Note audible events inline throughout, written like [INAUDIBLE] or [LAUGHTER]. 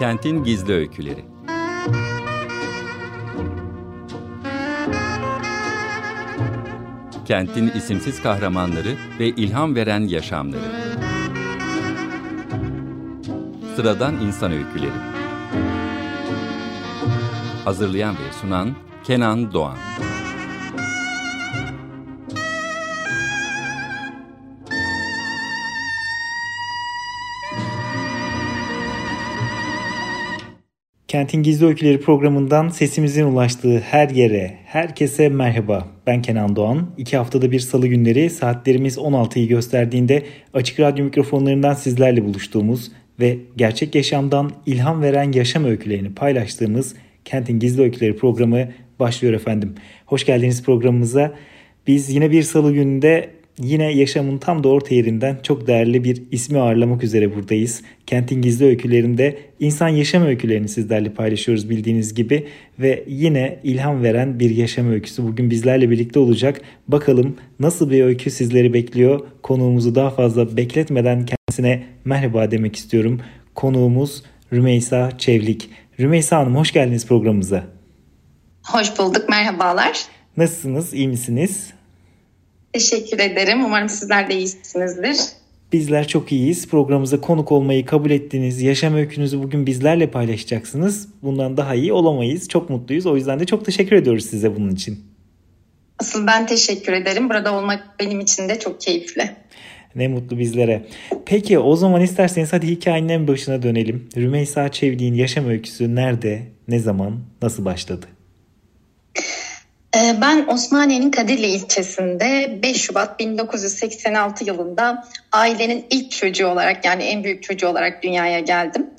Kentin Gizli Öyküleri. Kentin isimsiz kahramanları ve ilham veren yaşamları. Sıradan İnsan Öyküleri. Hazırlayan ve sunan Kenan Doğan Kentin Gizli Öyküleri programından sesimizin ulaştığı her yere, herkese merhaba. Ben Kenan Doğan. İki haftada bir salı günleri saatlerimiz 16'yı gösterdiğinde açık radyo mikrofonlarından sizlerle buluştuğumuz ve gerçek yaşamdan ilham veren yaşam öykülerini paylaştığımız Kentin Gizli Öyküleri programı başlıyor efendim. Hoş geldiniz programımıza. Biz yine bir salı gününde yine yaşamın tam da orta yerinden çok değerli bir ismi ağırlamak üzere buradayız. Kentin Gizli Öykülerinde insan yaşam öykülerini sizlerle paylaşıyoruz bildiğiniz gibi ve yine ilham veren bir yaşam öyküsü bugün bizlerle birlikte olacak. Bakalım nasıl bir öykü sizleri bekliyor? Konuğumuzu daha fazla bekletmeden kendisine merhaba demek istiyorum. Konuğumuz Rümeysa Çevlik. Rümeysa Hanım hoş geldiniz programımıza. Hoş bulduk, merhabalar. Nasılsınız, iyi misiniz? Teşekkür ederim. Umarım sizler de iyisinizdir. Bizler çok iyiyiz. Programımıza konuk olmayı kabul ettiniz. Yaşam öykünüzü bugün bizlerle paylaşacaksınız. Bundan daha iyi olamayız. Çok mutluyuz. O yüzden de çok teşekkür ediyoruz size bunun için. Asıl ben teşekkür ederim. Burada olmak benim için de çok keyifli. Ne mutlu bizlere. Peki o zaman isterseniz hadi hikayenin en başına dönelim. Rümeysa Çevdiğin yaşam öyküsü nerede, ne zaman, nasıl başladı? Ee, ben Osmaniye'nin Kadirli ilçesinde 5 Şubat 1986 yılında ailenin ilk çocuğu olarak yani en büyük çocuğu olarak dünyaya geldim.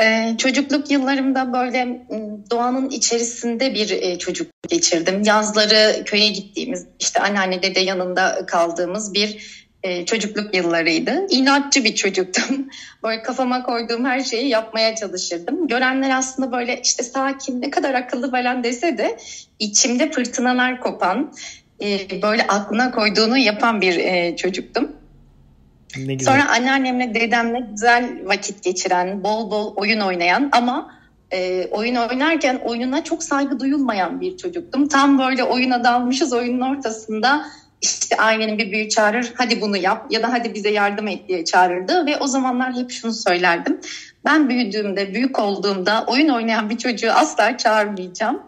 Ee, çocukluk yıllarımda böyle doğanın içerisinde bir e, çocuk geçirdim. Yazları köye gittiğimiz işte anneanne dede yanında kaldığımız bir e, çocukluk yıllarıydı. İnatçı bir çocuktum. [LAUGHS] Böyle kafama koyduğum her şeyi yapmaya çalışırdım. Görenler aslında böyle işte sakin ne kadar akıllı falan dese de içimde fırtınalar kopan, e, böyle aklına koyduğunu yapan bir e, çocuktum. Ne güzel. Sonra anneannemle dedemle güzel vakit geçiren, bol bol oyun oynayan ama e, oyun oynarken oyununa çok saygı duyulmayan bir çocuktum. Tam böyle oyuna dalmışız oyunun ortasında işte ailenin bir büyüğü çağırır hadi bunu yap ya da hadi bize yardım et diye çağırırdı ve o zamanlar hep şunu söylerdim. Ben büyüdüğümde, büyük olduğumda oyun oynayan bir çocuğu asla çağırmayacağım.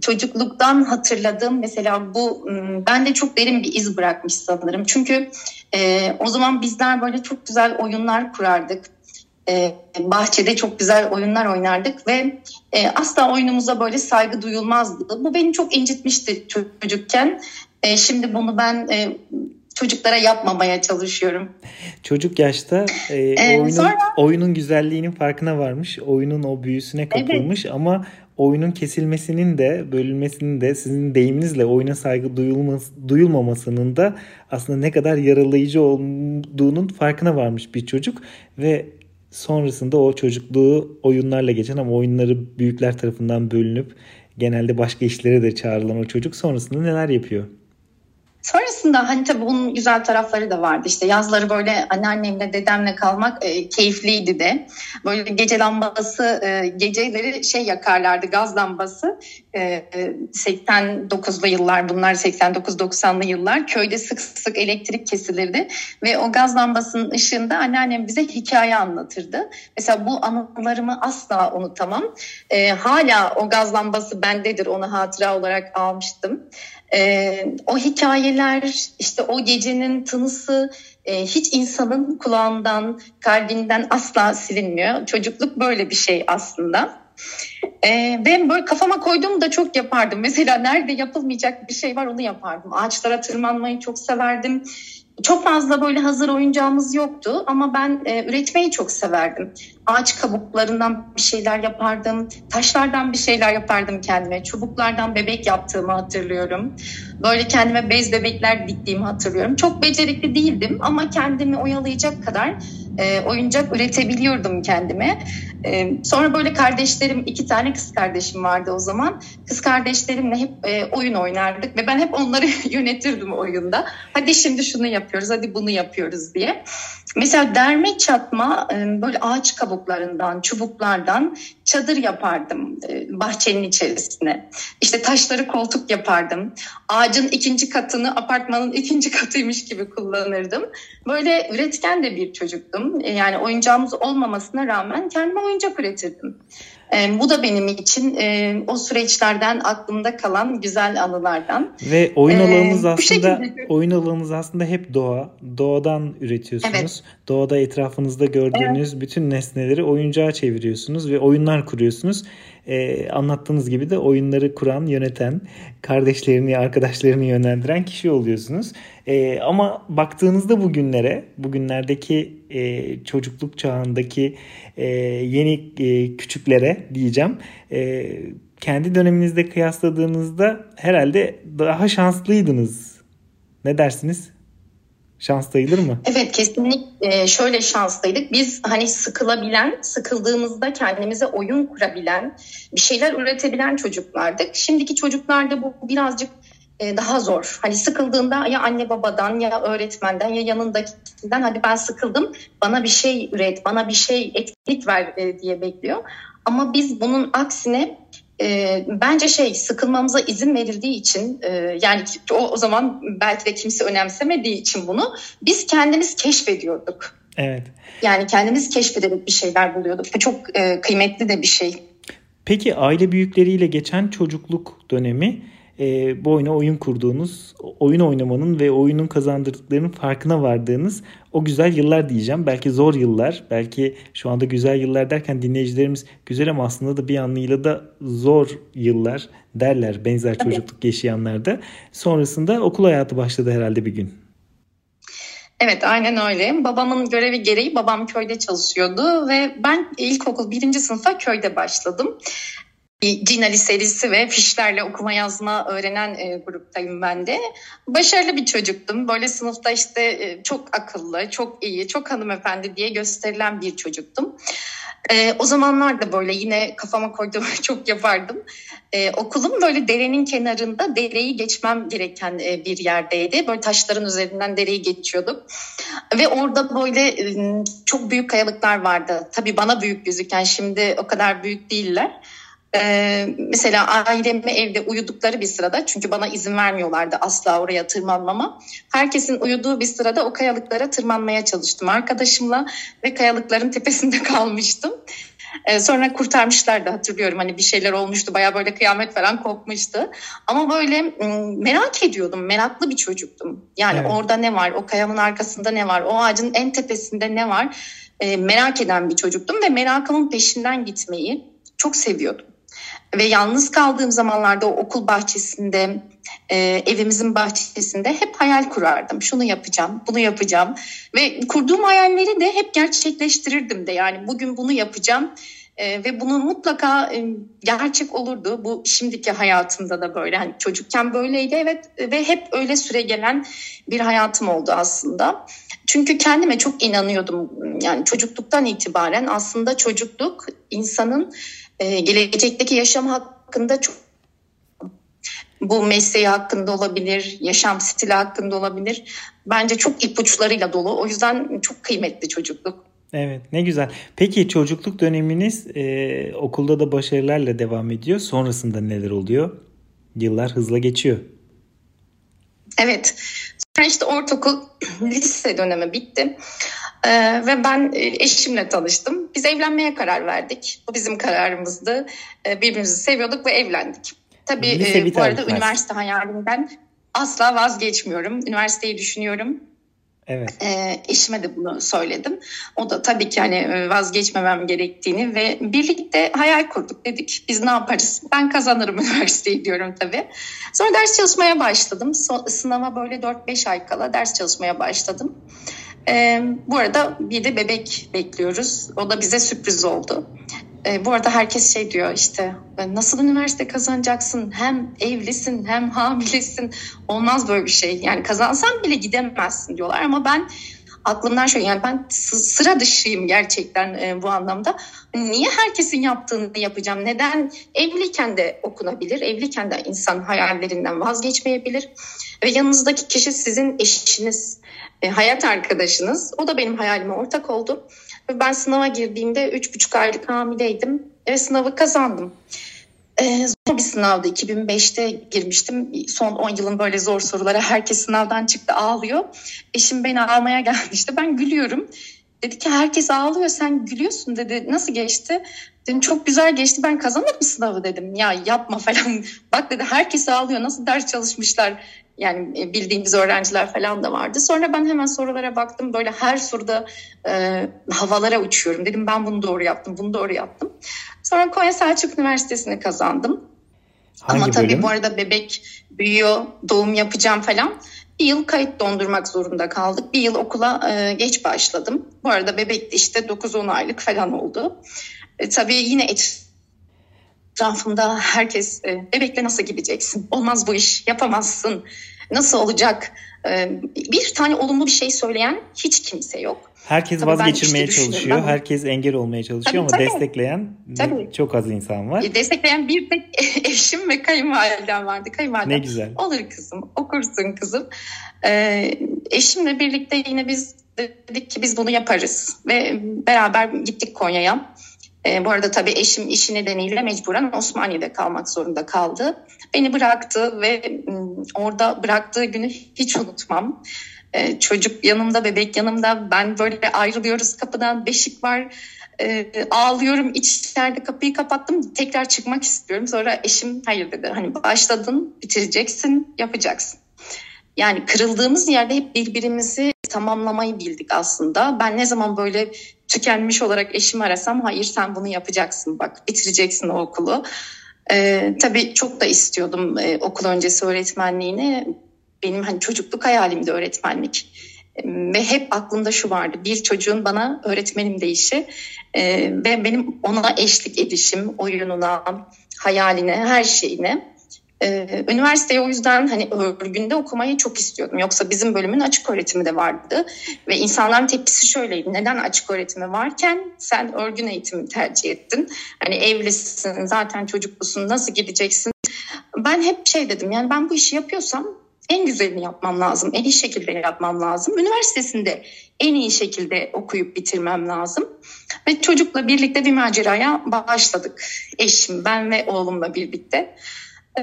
Çocukluktan hatırladığım mesela bu bende çok derin bir iz bırakmış sanırım. Çünkü e, o zaman bizler böyle çok güzel oyunlar kurardık. E, bahçede çok güzel oyunlar oynardık ve e, asla oyunumuza böyle saygı duyulmazdı. Bu beni çok incitmişti çocukken. E, şimdi bunu ben e, çocuklara yapmamaya çalışıyorum. Çocuk yaşta e, ee, oyunun, sonra... oyunun güzelliğinin farkına varmış. Oyunun o büyüsüne kapılmış evet. ama oyunun kesilmesinin de bölünmesinin de sizin deyiminizle oyuna saygı duyulması, duyulmamasının da aslında ne kadar yaralayıcı olduğunun farkına varmış bir çocuk ve sonrasında o çocukluğu oyunlarla geçen ama oyunları büyükler tarafından bölünüp genelde başka işlere de çağrılan o çocuk sonrasında neler yapıyor? Sonrasında hani tabii bunun güzel tarafları da vardı. İşte yazları böyle anneannemle dedemle kalmak e, keyifliydi de. Böyle gece lambası e, geceleri şey yakarlardı gaz lambası. E, 89'lu yıllar bunlar 89-90'lı yıllar. Köyde sık sık elektrik kesilirdi. Ve o gaz lambasının ışığında anneannem bize hikaye anlatırdı. Mesela bu anılarımı asla unutamam. E, hala o gaz lambası bendedir onu hatıra olarak almıştım. E, o hikayeler, işte o gecenin tınısı e, hiç insanın kulağından, kalbinden asla silinmiyor. Çocukluk böyle bir şey aslında. Ee, ben böyle kafama koyduğumu da çok yapardım. Mesela nerede yapılmayacak bir şey var onu yapardım. Ağaçlara tırmanmayı çok severdim. Çok fazla böyle hazır oyuncağımız yoktu ama ben e, üretmeyi çok severdim. Ağaç kabuklarından bir şeyler yapardım, taşlardan bir şeyler yapardım kendime, çubuklardan bebek yaptığımı hatırlıyorum. Böyle kendime bez bebekler diktiğimi hatırlıyorum. Çok becerikli değildim ama kendimi oyalayacak kadar e, oyuncak üretebiliyordum kendime. E, sonra böyle kardeşlerim, iki tane kız kardeşim vardı o zaman. Kız kardeşlerimle hep e, oyun oynardık ve ben hep onları [LAUGHS] yönetirdim oyunda. Hadi şimdi şunu yapıyoruz, hadi bunu yapıyoruz diye. Mesela derme çatma e, böyle ağaç kabuklarından, çubuklardan çadır yapardım e, bahçenin içerisine. İşte taşları koltuk yapardım. Ağacın ikinci katını apartmanın [LAUGHS] ikinci katıymış gibi kullanırdım. Böyle üretken de bir çocuktum. E, yani oyuncağımız olmamasına rağmen kendime oyuncak üretirdim. E, bu da benim için e, o süreçlerden aklımda kalan güzel anılardan. Ve oyun e, alanınız aslında şekilde... oyun alanınız aslında hep doğa. Doğadan üretiyorsunuz. Evet. Doğada etrafınızda gördüğünüz evet. bütün nesneleri oyuncağa çeviriyorsunuz ve oyunlar kuruyorsunuz e, anlattığınız gibi de oyunları kuran, yöneten, kardeşlerini, arkadaşlarını yönlendiren kişi oluyorsunuz. E, ama baktığınızda bugünlere, bugünlerdeki e, çocukluk çağındaki e, yeni e, küçüklere diyeceğim, e, kendi döneminizde kıyasladığınızda herhalde daha şanslıydınız. Ne dersiniz? Şans sayılır mı? Evet kesinlikle şöyle şanslıydık. Biz hani sıkılabilen, sıkıldığımızda kendimize oyun kurabilen, bir şeyler üretebilen çocuklardık. Şimdiki çocuklarda bu birazcık e, daha zor. Hani sıkıldığında ya anne babadan ya öğretmenden ya yanındakinden hadi ben sıkıldım bana bir şey üret, bana bir şey etkinlik ver e, diye bekliyor. Ama biz bunun aksine e, bence şey sıkılmamıza izin verildiği için e, yani o, o zaman belki de kimse önemsemediği için bunu biz kendimiz keşfediyorduk. Evet. Yani kendimiz keşfederek bir şeyler buluyorduk. Bu çok e, kıymetli de bir şey. Peki aile büyükleriyle geçen çocukluk dönemi e, bu oyuna oyun kurduğunuz, oyun oynamanın ve oyunun kazandırdıklarının farkına vardığınız o güzel yıllar diyeceğim. Belki zor yıllar, belki şu anda güzel yıllar derken dinleyicilerimiz güzel ama aslında da bir anlamıyla da zor yıllar derler benzer çocukluk yaşayanlar da. Sonrasında okul hayatı başladı herhalde bir gün. Evet aynen öyle. Babamın görevi gereği babam köyde çalışıyordu ve ben ilkokul birinci sınıfa köyde başladım Cinali serisi ve fişlerle okuma yazma öğrenen e, gruptayım ben de. Başarılı bir çocuktum. Böyle sınıfta işte e, çok akıllı, çok iyi, çok hanımefendi diye gösterilen bir çocuktum. E, o zamanlar da böyle yine kafama koyduğum [LAUGHS] çok yapardım. E, okulum böyle derenin kenarında dereyi geçmem gereken e, bir yerdeydi. Böyle taşların üzerinden dereyi geçiyorduk. Ve orada böyle e, çok büyük kayalıklar vardı. Tabii bana büyük gözüken şimdi o kadar büyük değiller. Ee, mesela ailemi evde uyudukları bir sırada çünkü bana izin vermiyorlardı asla oraya tırmanmama. Herkesin uyuduğu bir sırada o kayalıklara tırmanmaya çalıştım arkadaşımla ve kayalıkların tepesinde [LAUGHS] kalmıştım. Ee, sonra kurtarmışlardı hatırlıyorum hani bir şeyler olmuştu baya böyle kıyamet falan kopmuştu. Ama böyle merak ediyordum meraklı bir çocuktum. Yani evet. orada ne var o kayanın arkasında ne var o ağacın en tepesinde ne var ee, merak eden bir çocuktum ve merakımın peşinden gitmeyi çok seviyordum. Ve yalnız kaldığım zamanlarda o okul bahçesinde, e, evimizin bahçesinde hep hayal kurardım. Şunu yapacağım, bunu yapacağım. Ve kurduğum hayalleri de hep gerçekleştirirdim de. Yani bugün bunu yapacağım e, ve bunu mutlaka e, gerçek olurdu. Bu şimdiki hayatımda da böyle. Hani çocukken böyleydi evet ve hep öyle süre gelen bir hayatım oldu aslında. Çünkü kendime çok inanıyordum. Yani çocukluktan itibaren aslında çocukluk insanın e, gelecekteki yaşam hakkında çok bu mesleği hakkında olabilir, yaşam stili hakkında olabilir. Bence çok ipuçlarıyla dolu. O yüzden çok kıymetli çocukluk. Evet ne güzel. Peki çocukluk döneminiz e, okulda da başarılarla devam ediyor. Sonrasında neler oluyor? Yıllar hızla geçiyor. Evet. Sonra işte ortaokul, [CLEARS THROAT] lise dönemi bitti. Ee, ve ben e, eşimle tanıştım. Biz evlenmeye karar verdik. Bu bizim kararımızdı. Ee, birbirimizi seviyorduk ve evlendik. Tabii e, bu arada üniversite hayalimden asla vazgeçmiyorum. Üniversiteyi düşünüyorum. Evet. E, eşime de bunu söyledim. O da tabii ki hani e, vazgeçmemem gerektiğini ve birlikte hayal kurduk dedik. Biz ne yaparız? Ben kazanırım [LAUGHS] üniversiteyi diyorum tabii. Sonra ders çalışmaya başladım. So, sınava böyle 4-5 ay kala ders çalışmaya başladım. E, bu arada bir de bebek bekliyoruz. O da bize sürpriz oldu. E, bu arada herkes şey diyor işte nasıl üniversite kazanacaksın hem evlisin hem hamilesin olmaz böyle bir şey. Yani kazansan bile gidemezsin diyorlar ama ben aklımdan şöyle yani ben sıra dışıyım gerçekten e, bu anlamda. Niye herkesin yaptığını yapacağım? Neden evliyken de okunabilir? Evliyken de insan hayallerinden vazgeçmeyebilir. ve yanınızdaki kişi sizin eşiniz, e, hayat arkadaşınız. O da benim hayalime ortak oldu. Ben sınava girdiğimde üç buçuk aylık hamileydim ve sınavı kazandım. Ee, zor bir sınavdı. 2005'te girmiştim. Son 10 yılın böyle zor sorulara herkes sınavdan çıktı ağlıyor. Eşim beni almaya gelmişti. Ben gülüyorum. Dedi ki herkes ağlıyor sen gülüyorsun dedi. Nasıl geçti? Dedim çok güzel geçti ben kazanmadım sınavı dedim. Ya yapma falan. [LAUGHS] Bak dedi herkes ağlıyor nasıl ders çalışmışlar. Yani e, bildiğimiz öğrenciler falan da vardı. Sonra ben hemen sorulara baktım. Böyle her soruda e, havalara uçuyorum. Dedim ben bunu doğru yaptım, bunu doğru yaptım. Sonra Konya Selçuk Üniversitesi'ni kazandım. Hangi Ama tabii bölüm? bu arada bebek büyüyor, doğum yapacağım falan. Bir yıl kayıt dondurmak zorunda kaldık. Bir yıl okula e, geç başladım. Bu arada bebek de işte 9-10 aylık falan oldu. E, tabii yine etrafımda herkes e, bebekle nasıl gideceksin? Olmaz bu iş, yapamazsın. Nasıl olacak? E, bir tane olumlu bir şey söyleyen hiç kimse yok. Herkes tabii vazgeçirmeye işte çalışıyor. Ben... Herkes engel olmaya çalışıyor tabii, ama tabii. destekleyen tabii. çok az insan var. E, destekleyen bir tek [LAUGHS] eşim ve kayınvalidem vardı. Kayınvalidem ne güzel. Olur kızım, okursun kızım. Ee, eşimle birlikte yine biz dedik ki biz bunu yaparız. Ve beraber gittik Konya'ya. E, bu arada tabii eşim işi nedeniyle mecburen Osmaniye'de kalmak zorunda kaldı. Beni bıraktı ve orada bıraktığı günü hiç unutmam. E, çocuk yanımda, bebek yanımda. Ben böyle ayrılıyoruz kapıdan, beşik var. E, ağlıyorum içeride kapıyı kapattım. Tekrar çıkmak istiyorum. Sonra eşim hayır dedi. Hani başladın, bitireceksin, yapacaksın. Yani kırıldığımız yerde hep birbirimizi tamamlamayı bildik aslında. Ben ne zaman böyle tükenmiş olarak eşimi arasam hayır sen bunu yapacaksın bak bitireceksin o okulu. Ee, tabii çok da istiyordum e, okul öncesi öğretmenliğini. Benim hani çocukluk hayalimdi öğretmenlik. Ve hep aklımda şu vardı bir çocuğun bana öğretmenim deyişi e, ve benim ona eşlik edişim, oyununa, hayaline, her şeyine. Ee, üniversiteye o yüzden hani örgünde okumayı çok istiyordum. Yoksa bizim bölümün açık öğretimi de vardı. Ve insanların tepkisi şöyleydi. Neden açık öğretimi varken sen örgün eğitimi tercih ettin? Hani evlisin, zaten çocuklusun, nasıl gideceksin? Ben hep şey dedim yani ben bu işi yapıyorsam en güzelini yapmam lazım. En iyi şekilde yapmam lazım. Üniversitesinde en iyi şekilde okuyup bitirmem lazım. Ve çocukla birlikte bir maceraya başladık. Eşim, ben ve oğlumla birlikte.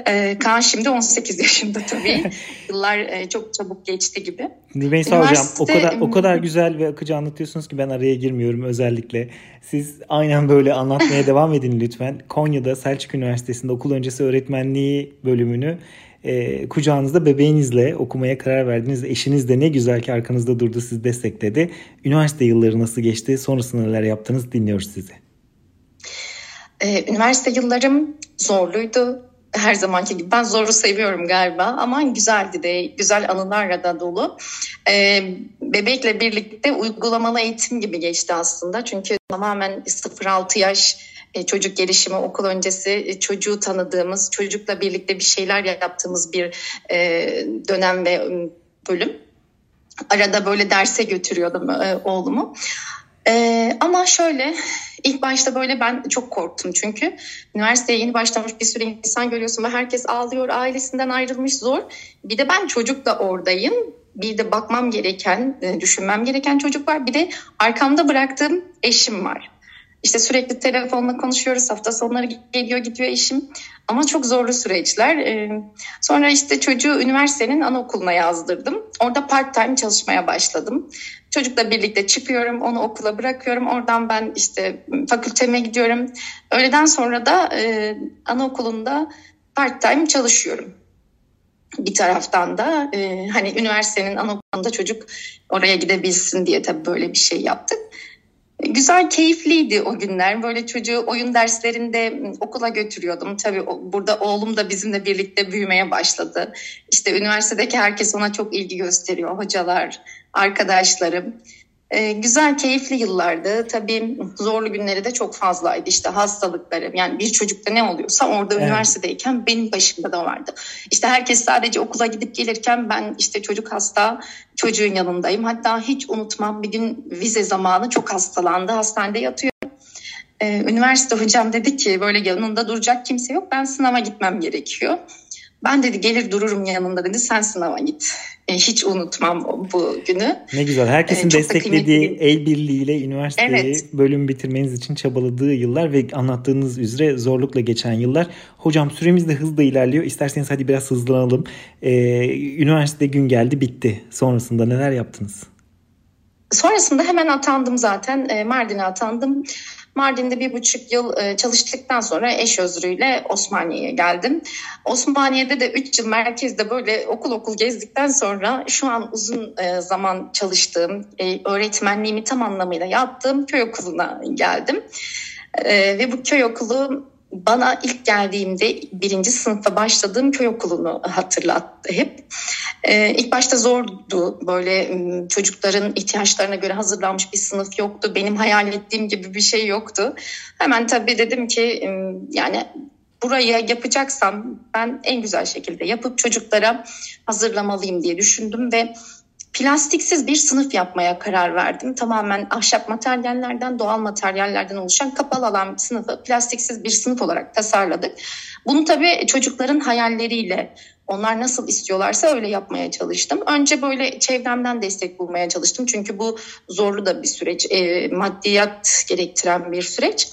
Ee, Kaan şimdi 18 yaşında tabii. [LAUGHS] Yıllar e, çok çabuk geçti gibi. Rümeysa Hocam o kadar o kadar güzel ve akıcı anlatıyorsunuz ki ben araya girmiyorum özellikle. Siz aynen böyle anlatmaya [LAUGHS] devam edin lütfen. Konya'da Selçuk Üniversitesi'nde okul öncesi öğretmenliği bölümünü e, kucağınızda bebeğinizle okumaya karar verdiniz. Eşiniz de ne güzel ki arkanızda durdu sizi destekledi. Üniversite yılları nasıl geçti? Sonrasında neler yaptınız? Dinliyoruz sizi. Ee, üniversite yıllarım zorluydu her zamanki gibi ben zoru seviyorum galiba ama güzeldi de güzel anılarla da dolu. Ee, bebekle birlikte uygulamalı eğitim gibi geçti aslında çünkü tamamen 0-6 yaş e, çocuk gelişimi okul öncesi e, çocuğu tanıdığımız çocukla birlikte bir şeyler yaptığımız bir e, dönem ve bölüm. Arada böyle derse götürüyordum oğlumu. Ee, ama şöyle ilk başta böyle ben çok korktum çünkü üniversiteye yeni başlamış bir sürü insan görüyorsun ve herkes ağlıyor ailesinden ayrılmış zor. Bir de ben çocuk da oradayım. Bir de bakmam gereken, e, düşünmem gereken çocuk var. Bir de arkamda bıraktığım eşim var. İşte sürekli telefonla konuşuyoruz. Hafta sonları geliyor gidiyor eşim. Ama çok zorlu süreçler. Ee, sonra işte çocuğu üniversitenin anaokuluna yazdırdım. Orada part time çalışmaya başladım. Çocukla birlikte çıkıyorum, onu okula bırakıyorum. Oradan ben işte fakülteme gidiyorum. Öğleden sonra da e, anaokulunda part time çalışıyorum. Bir taraftan da e, hani üniversitenin anaokulunda çocuk oraya gidebilsin diye tabii böyle bir şey yaptık. Güzel, keyifliydi o günler. Böyle çocuğu oyun derslerinde okula götürüyordum. Tabii burada oğlum da bizimle birlikte büyümeye başladı. İşte üniversitedeki herkes ona çok ilgi gösteriyor. Hocalar, arkadaşlarım. Ee, güzel, keyifli yıllardı. Tabii zorlu günleri de çok fazlaydı. İşte hastalıkları, yani bir çocukta ne oluyorsa orada evet. üniversitedeyken benim başımda da vardı. İşte herkes sadece okula gidip gelirken ben işte çocuk hasta, çocuğun yanındayım. Hatta hiç unutmam bir gün vize zamanı çok hastalandı. Hastanede yatıyor. Ee, üniversite hocam dedi ki böyle yanında duracak kimse yok. Ben sınava gitmem gerekiyor. Ben dedi gelir dururum yanında dedi sen sınava git. E, hiç unutmam bu günü. Ne güzel. Herkesin e, desteklediği el birliğiyle üniversiteyi evet. bölüm bitirmeniz için çabaladığı yıllar ve anlattığınız üzere zorlukla geçen yıllar. Hocam süremiz de hızla ilerliyor. İsterseniz hadi biraz hızlanalım. Ee, üniversite gün geldi bitti. Sonrasında neler yaptınız? Sonrasında hemen atandım zaten. E, Mardin'e atandım. Mardin'de bir buçuk yıl e, çalıştıktan sonra eş özrüyle Osmaniye'ye geldim. Osmaniye'de de üç yıl merkezde böyle okul okul gezdikten sonra şu an uzun e, zaman çalıştığım, e, öğretmenliğimi tam anlamıyla yaptığım köy okuluna geldim. Ve bu köy okulu bana ilk geldiğimde birinci sınıfta başladığım köy okulunu hatırlattı hep. Ee, ilk başta zordu böyle çocukların ihtiyaçlarına göre hazırlanmış bir sınıf yoktu. Benim hayal ettiğim gibi bir şey yoktu. Hemen tabii dedim ki yani burayı yapacaksam ben en güzel şekilde yapıp çocuklara hazırlamalıyım diye düşündüm ve plastiksiz bir sınıf yapmaya karar verdim. Tamamen ahşap materyallerden, doğal materyallerden oluşan kapalı alan sınıfı plastiksiz bir sınıf olarak tasarladık. Bunu tabii çocukların hayalleriyle onlar nasıl istiyorlarsa öyle yapmaya çalıştım. Önce böyle çevremden destek bulmaya çalıştım. Çünkü bu zorlu da bir süreç, e, maddiyat gerektiren bir süreç.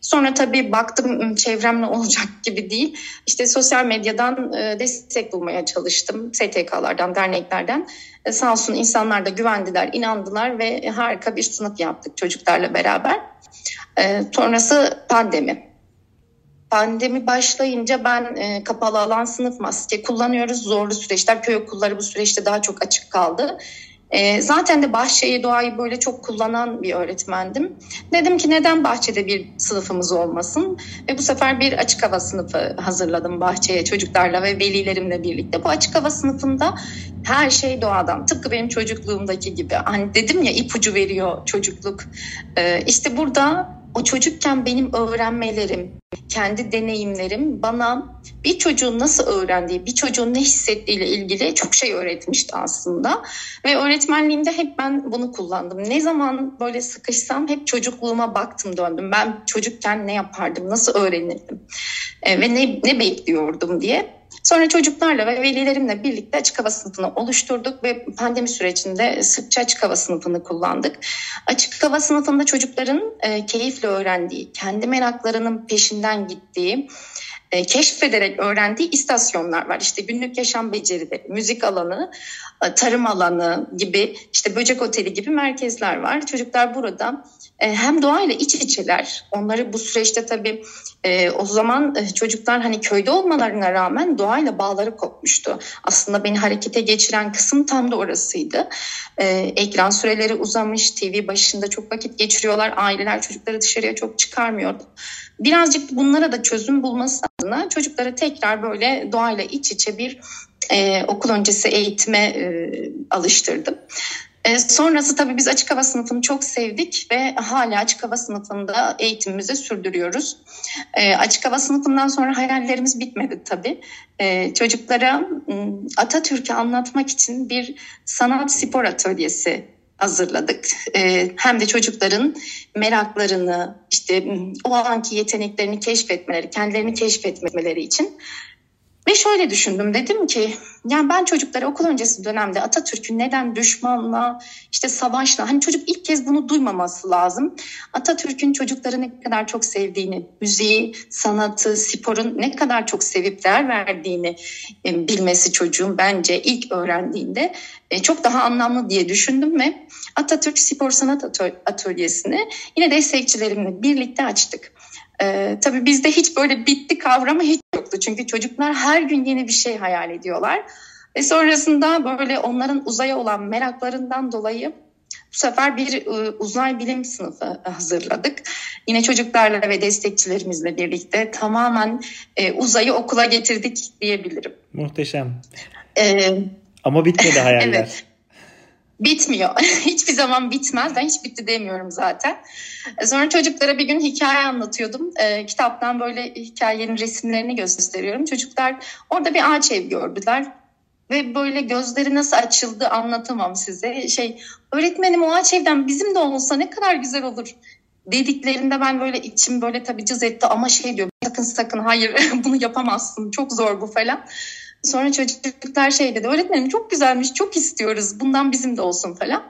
Sonra tabii baktım çevremle olacak [LAUGHS] gibi değil. İşte sosyal medyadan e, destek bulmaya çalıştım. STK'lardan, derneklerden. E, sağ olsun insanlar da güvendiler, inandılar ve harika bir sınıf yaptık çocuklarla beraber. E, sonrası pandemi. Pandemi başlayınca ben kapalı alan sınıf maske kullanıyoruz. Zorlu süreçler, köy okulları bu süreçte daha çok açık kaldı. E, zaten de bahçeyi, doğayı böyle çok kullanan bir öğretmendim. Dedim ki neden bahçede bir sınıfımız olmasın? Ve bu sefer bir açık hava sınıfı hazırladım bahçeye çocuklarla ve velilerimle birlikte. Bu açık hava sınıfında her şey doğadan. Tıpkı benim çocukluğumdaki gibi. Hani dedim ya ipucu veriyor çocukluk. E, işte burada o çocukken benim öğrenmelerim, kendi deneyimlerim bana bir çocuğun nasıl öğrendiği, bir çocuğun ne hissettiğiyle ilgili çok şey öğretmişti aslında. Ve öğretmenliğimde hep ben bunu kullandım. Ne zaman böyle sıkışsam hep çocukluğuma baktım döndüm. Ben çocukken ne yapardım, nasıl öğrenirdim e, ve ne, ne bekliyordum diye. Sonra çocuklarla ve velilerimle birlikte açık hava sınıfını oluşturduk ve pandemi sürecinde sıkça açık hava sınıfını kullandık. Açık hava sınıfında çocukların e, keyifle öğrendiği, kendi meraklarının peşinden gittiği, e, keşfederek öğrendiği istasyonlar var. İşte günlük yaşam becerileri, müzik alanı, e, tarım alanı gibi, işte böcek oteli gibi merkezler var. Çocuklar burada e, hem doğayla iç içeler. Onları bu süreçte tabii e, o zaman e, çocuklar hani köyde olmalarına rağmen doğayla bağları kopmuştu. Aslında beni harekete geçiren kısım tam da orasıydı. E, ekran süreleri uzamış, TV başında çok vakit geçiriyorlar. Aileler çocukları dışarıya çok çıkarmıyordu. Birazcık bunlara da çözüm bulması adına çocuklara tekrar böyle doğayla iç içe bir e, okul öncesi eğitime e, alıştırdım. E, sonrası tabii biz açık hava sınıfını çok sevdik ve hala açık hava sınıfında eğitimimizi sürdürüyoruz. E, açık hava sınıfından sonra hayallerimiz bitmedi tabii. E, çocuklara Atatürk'ü anlatmak için bir sanat spor atölyesi hazırladık. E, hem de çocukların meraklarını, işte o anki yeteneklerini keşfetmeleri, kendilerini keşfetmeleri için ve şöyle düşündüm dedim ki yani ben çocuklara okul öncesi dönemde Atatürk'ün neden düşmanla işte savaşla hani çocuk ilk kez bunu duymaması lazım. Atatürk'ün çocukları ne kadar çok sevdiğini, müziği, sanatı, sporun ne kadar çok sevip değer verdiğini e, bilmesi çocuğun bence ilk öğrendiğinde e, çok daha anlamlı diye düşündüm ve Atatürk Spor Sanat Atölyesi'ni yine destekçilerimle birlikte açtık. Ee, tabii bizde hiç böyle bitti kavramı hiç yoktu. Çünkü çocuklar her gün yeni bir şey hayal ediyorlar. Ve sonrasında böyle onların uzaya olan meraklarından dolayı bu sefer bir e, uzay bilim sınıfı hazırladık. Yine çocuklarla ve destekçilerimizle birlikte tamamen e, uzayı okula getirdik diyebilirim. Muhteşem. Ee, Ama bitmedi [LAUGHS] hayaller. evet bitmiyor. [LAUGHS] Hiçbir zaman bitmez. Ben hiç bitti demiyorum zaten. Sonra çocuklara bir gün hikaye anlatıyordum. E, kitaptan böyle hikayenin resimlerini gösteriyorum. Çocuklar orada bir ağaç ev gördüler. Ve böyle gözleri nasıl açıldı anlatamam size. Şey öğretmenim o ağaç evden bizim de olsa ne kadar güzel olur dediklerinde ben böyle içim böyle tabii cız etti ama şey diyor sakın sakın hayır [LAUGHS] bunu yapamazsın çok zor bu falan. Sonra çocuklar şey dedi öğretmenim çok güzelmiş çok istiyoruz bundan bizim de olsun falan.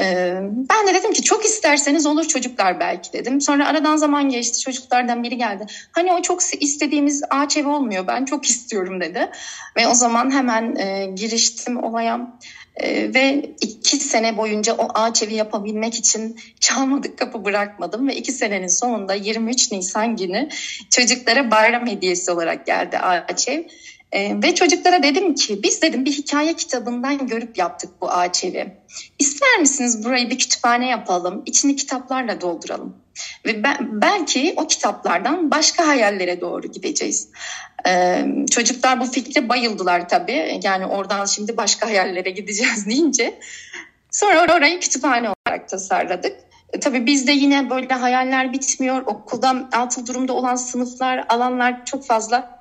Ee, ben de dedim ki çok isterseniz olur çocuklar belki dedim. Sonra aradan zaman geçti çocuklardan biri geldi. Hani o çok istediğimiz ağaç evi olmuyor ben çok istiyorum dedi. Ve o zaman hemen e, giriştim olaya. E, ve iki sene boyunca o ağaç evi yapabilmek için çalmadık kapı bırakmadım. Ve iki senenin sonunda 23 Nisan günü çocuklara bayram hediyesi olarak geldi ağaç ev. E, ve çocuklara dedim ki biz dedim bir hikaye kitabından görüp yaptık bu ağaç evi. İster misiniz burayı bir kütüphane yapalım, içini kitaplarla dolduralım. Ve ben, belki o kitaplardan başka hayallere doğru gideceğiz. Ee, çocuklar bu fikre bayıldılar tabii. Yani oradan şimdi başka hayallere gideceğiz [LAUGHS] deyince. Sonra orayı kütüphane olarak tasarladık. E, tabii bizde yine böyle hayaller bitmiyor. Okulda altı durumda olan sınıflar, alanlar çok fazla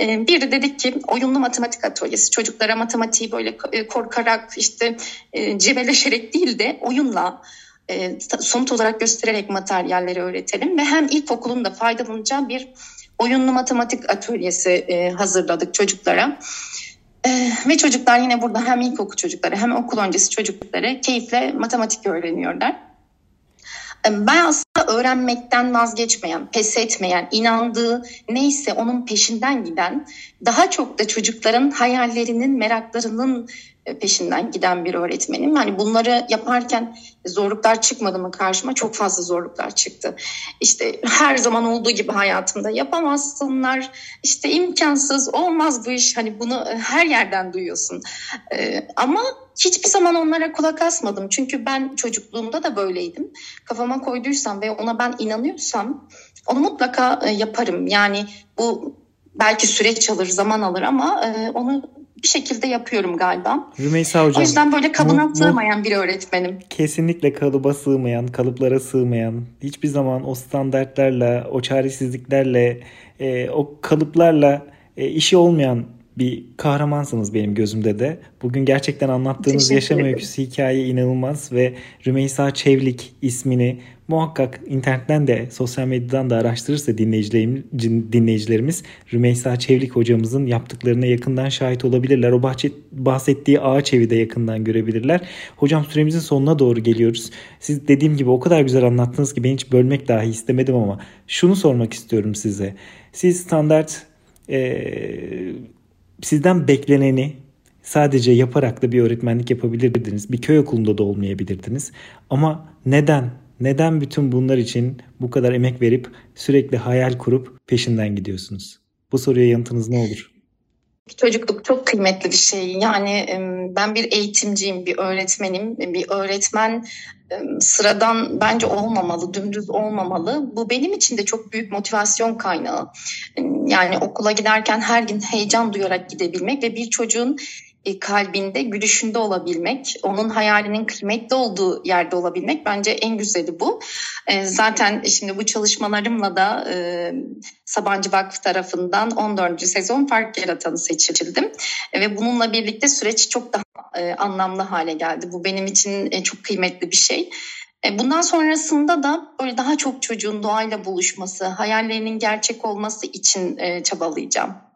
ee, bir de dedik ki oyunlu matematik atölyesi çocuklara matematiği böyle e, korkarak işte e, cebeleşerek değil de oyunla e, somut olarak göstererek materyalleri öğretelim ve hem ilkokulun da faydalanacağı bir oyunlu matematik atölyesi hazırladık çocuklara. Ve çocuklar yine burada hem ilkokul çocukları hem okul öncesi çocukları keyifle matematik öğreniyorlar. Ben aslında öğrenmekten vazgeçmeyen, pes etmeyen, inandığı neyse onun peşinden giden, daha çok da çocukların hayallerinin, meraklarının e, peşinden giden bir öğretmenim. Yani bunları yaparken zorluklar çıkmadı mı karşıma? Çok fazla zorluklar çıktı. İşte her zaman olduğu gibi hayatımda yapamazsınlar. İşte imkansız, olmaz bu iş. Hani bunu e, her yerden duyuyorsun. Ee, ama hiçbir zaman onlara kulak asmadım. Çünkü ben çocukluğumda da böyleydim. Kafama koyduysam ve ona ben inanıyorsam onu mutlaka e, yaparım. Yani bu belki süreç alır, zaman alır ama onu bir şekilde yapıyorum galiba. Rümeysa Hocam. O yüzden böyle kabına mu, sığmayan bir öğretmenim. Kesinlikle kalıba sığmayan, kalıplara sığmayan, hiçbir zaman o standartlarla, o çaresizliklerle, e, o kalıplarla e, işi olmayan bir kahramansınız benim gözümde de. Bugün gerçekten anlattığınız yaşam öyküsü hikaye inanılmaz ve Rümeysa Çevlik ismini muhakkak internetten de sosyal medyadan da araştırırsa dinleyicilerimiz Rümeysa Çevlik hocamızın yaptıklarına yakından şahit olabilirler. O bahçe, bahsettiği ağaç evi de yakından görebilirler. Hocam süremizin sonuna doğru geliyoruz. Siz dediğim gibi o kadar güzel anlattınız ki ben hiç bölmek dahi istemedim ama şunu sormak istiyorum size. Siz standart e, sizden bekleneni sadece yaparak da bir öğretmenlik yapabilirdiniz. Bir köy okulunda da olmayabilirdiniz. Ama neden? Neden bütün bunlar için bu kadar emek verip sürekli hayal kurup peşinden gidiyorsunuz? Bu soruya yanıtınız ne olur? Çocukluk çok kıymetli bir şey. Yani ben bir eğitimciyim, bir öğretmenim. Bir öğretmen sıradan bence olmamalı, dümdüz olmamalı. Bu benim için de çok büyük motivasyon kaynağı. Yani okula giderken her gün heyecan duyarak gidebilmek ve bir çocuğun kalbinde, gülüşünde olabilmek, onun hayalinin kıymetli olduğu yerde olabilmek bence en güzeli bu. E, zaten şimdi bu çalışmalarımla da e, Sabancı Vakfı tarafından 14. sezon fark yaratanı seçildim. Ve bununla birlikte süreç çok daha anlamlı hale geldi. Bu benim için çok kıymetli bir şey. Bundan sonrasında da böyle daha çok çocuğun doğayla buluşması, hayallerinin gerçek olması için çabalayacağım.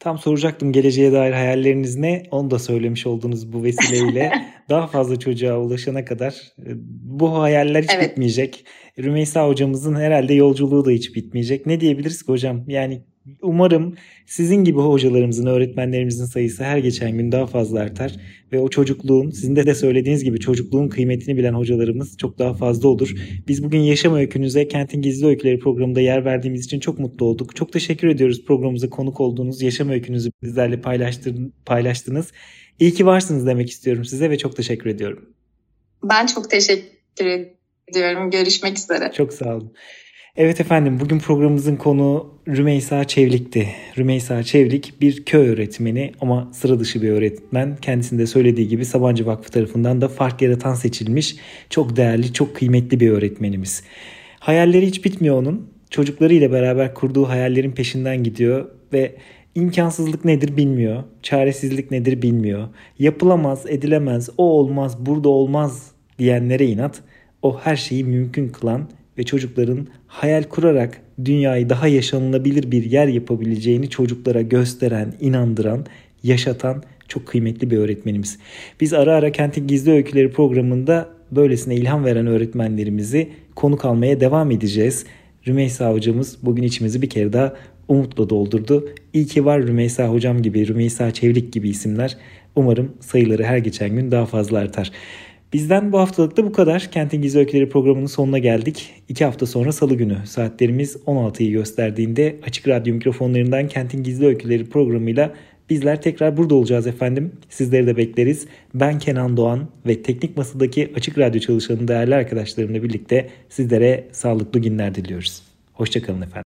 Tam soracaktım geleceğe dair hayalleriniz ne? Onu da söylemiş oldunuz bu vesileyle. [LAUGHS] Daha fazla çocuğa ulaşana kadar e, bu hayaller hiç evet. bitmeyecek. Rümeysa hocamızın herhalde yolculuğu da hiç bitmeyecek. Ne diyebiliriz ki hocam? Yani Umarım sizin gibi hocalarımızın, öğretmenlerimizin sayısı her geçen gün daha fazla artar ve o çocukluğun, sizin de de söylediğiniz gibi çocukluğun kıymetini bilen hocalarımız çok daha fazla olur. Biz bugün Yaşam Öykünüze Kentin Gizli Öyküleri programında yer verdiğimiz için çok mutlu olduk. Çok teşekkür ediyoruz programımıza konuk olduğunuz, yaşam öykünüzü bizlerle paylaştınız. İyi ki varsınız demek istiyorum size ve çok teşekkür ediyorum. Ben çok teşekkür ediyorum. Görüşmek üzere. Çok sağ olun. Evet efendim bugün programımızın konu Rümeysa Çevlik'ti. Rümeysa Çevlik bir köy öğretmeni ama sıra dışı bir öğretmen. Kendisinde söylediği gibi Sabancı Vakfı tarafından da fark yaratan seçilmiş çok değerli, çok kıymetli bir öğretmenimiz. Hayalleri hiç bitmiyor onun. Çocuklarıyla beraber kurduğu hayallerin peşinden gidiyor ve imkansızlık nedir bilmiyor. Çaresizlik nedir bilmiyor. Yapılamaz, edilemez, o olmaz, burada olmaz diyenlere inat. O her şeyi mümkün kılan ve çocukların hayal kurarak dünyayı daha yaşanılabilir bir yer yapabileceğini çocuklara gösteren, inandıran, yaşatan çok kıymetli bir öğretmenimiz. Biz ara ara Kentin Gizli Öyküleri programında böylesine ilham veren öğretmenlerimizi konuk almaya devam edeceğiz. Rümeysa hocamız bugün içimizi bir kere daha umutla doldurdu. İyi ki var Rümeysa hocam gibi, Rümeysa Çevrik gibi isimler. Umarım sayıları her geçen gün daha fazla artar. Bizden bu haftalık da bu kadar. Kentin Gizli Öyküleri programının sonuna geldik. İki hafta sonra salı günü saatlerimiz 16'yı gösterdiğinde Açık Radyo mikrofonlarından Kentin Gizli Öyküleri programıyla bizler tekrar burada olacağız efendim. Sizleri de bekleriz. Ben Kenan Doğan ve Teknik Masa'daki Açık Radyo çalışanı değerli arkadaşlarımla birlikte sizlere sağlıklı günler diliyoruz. Hoşçakalın efendim.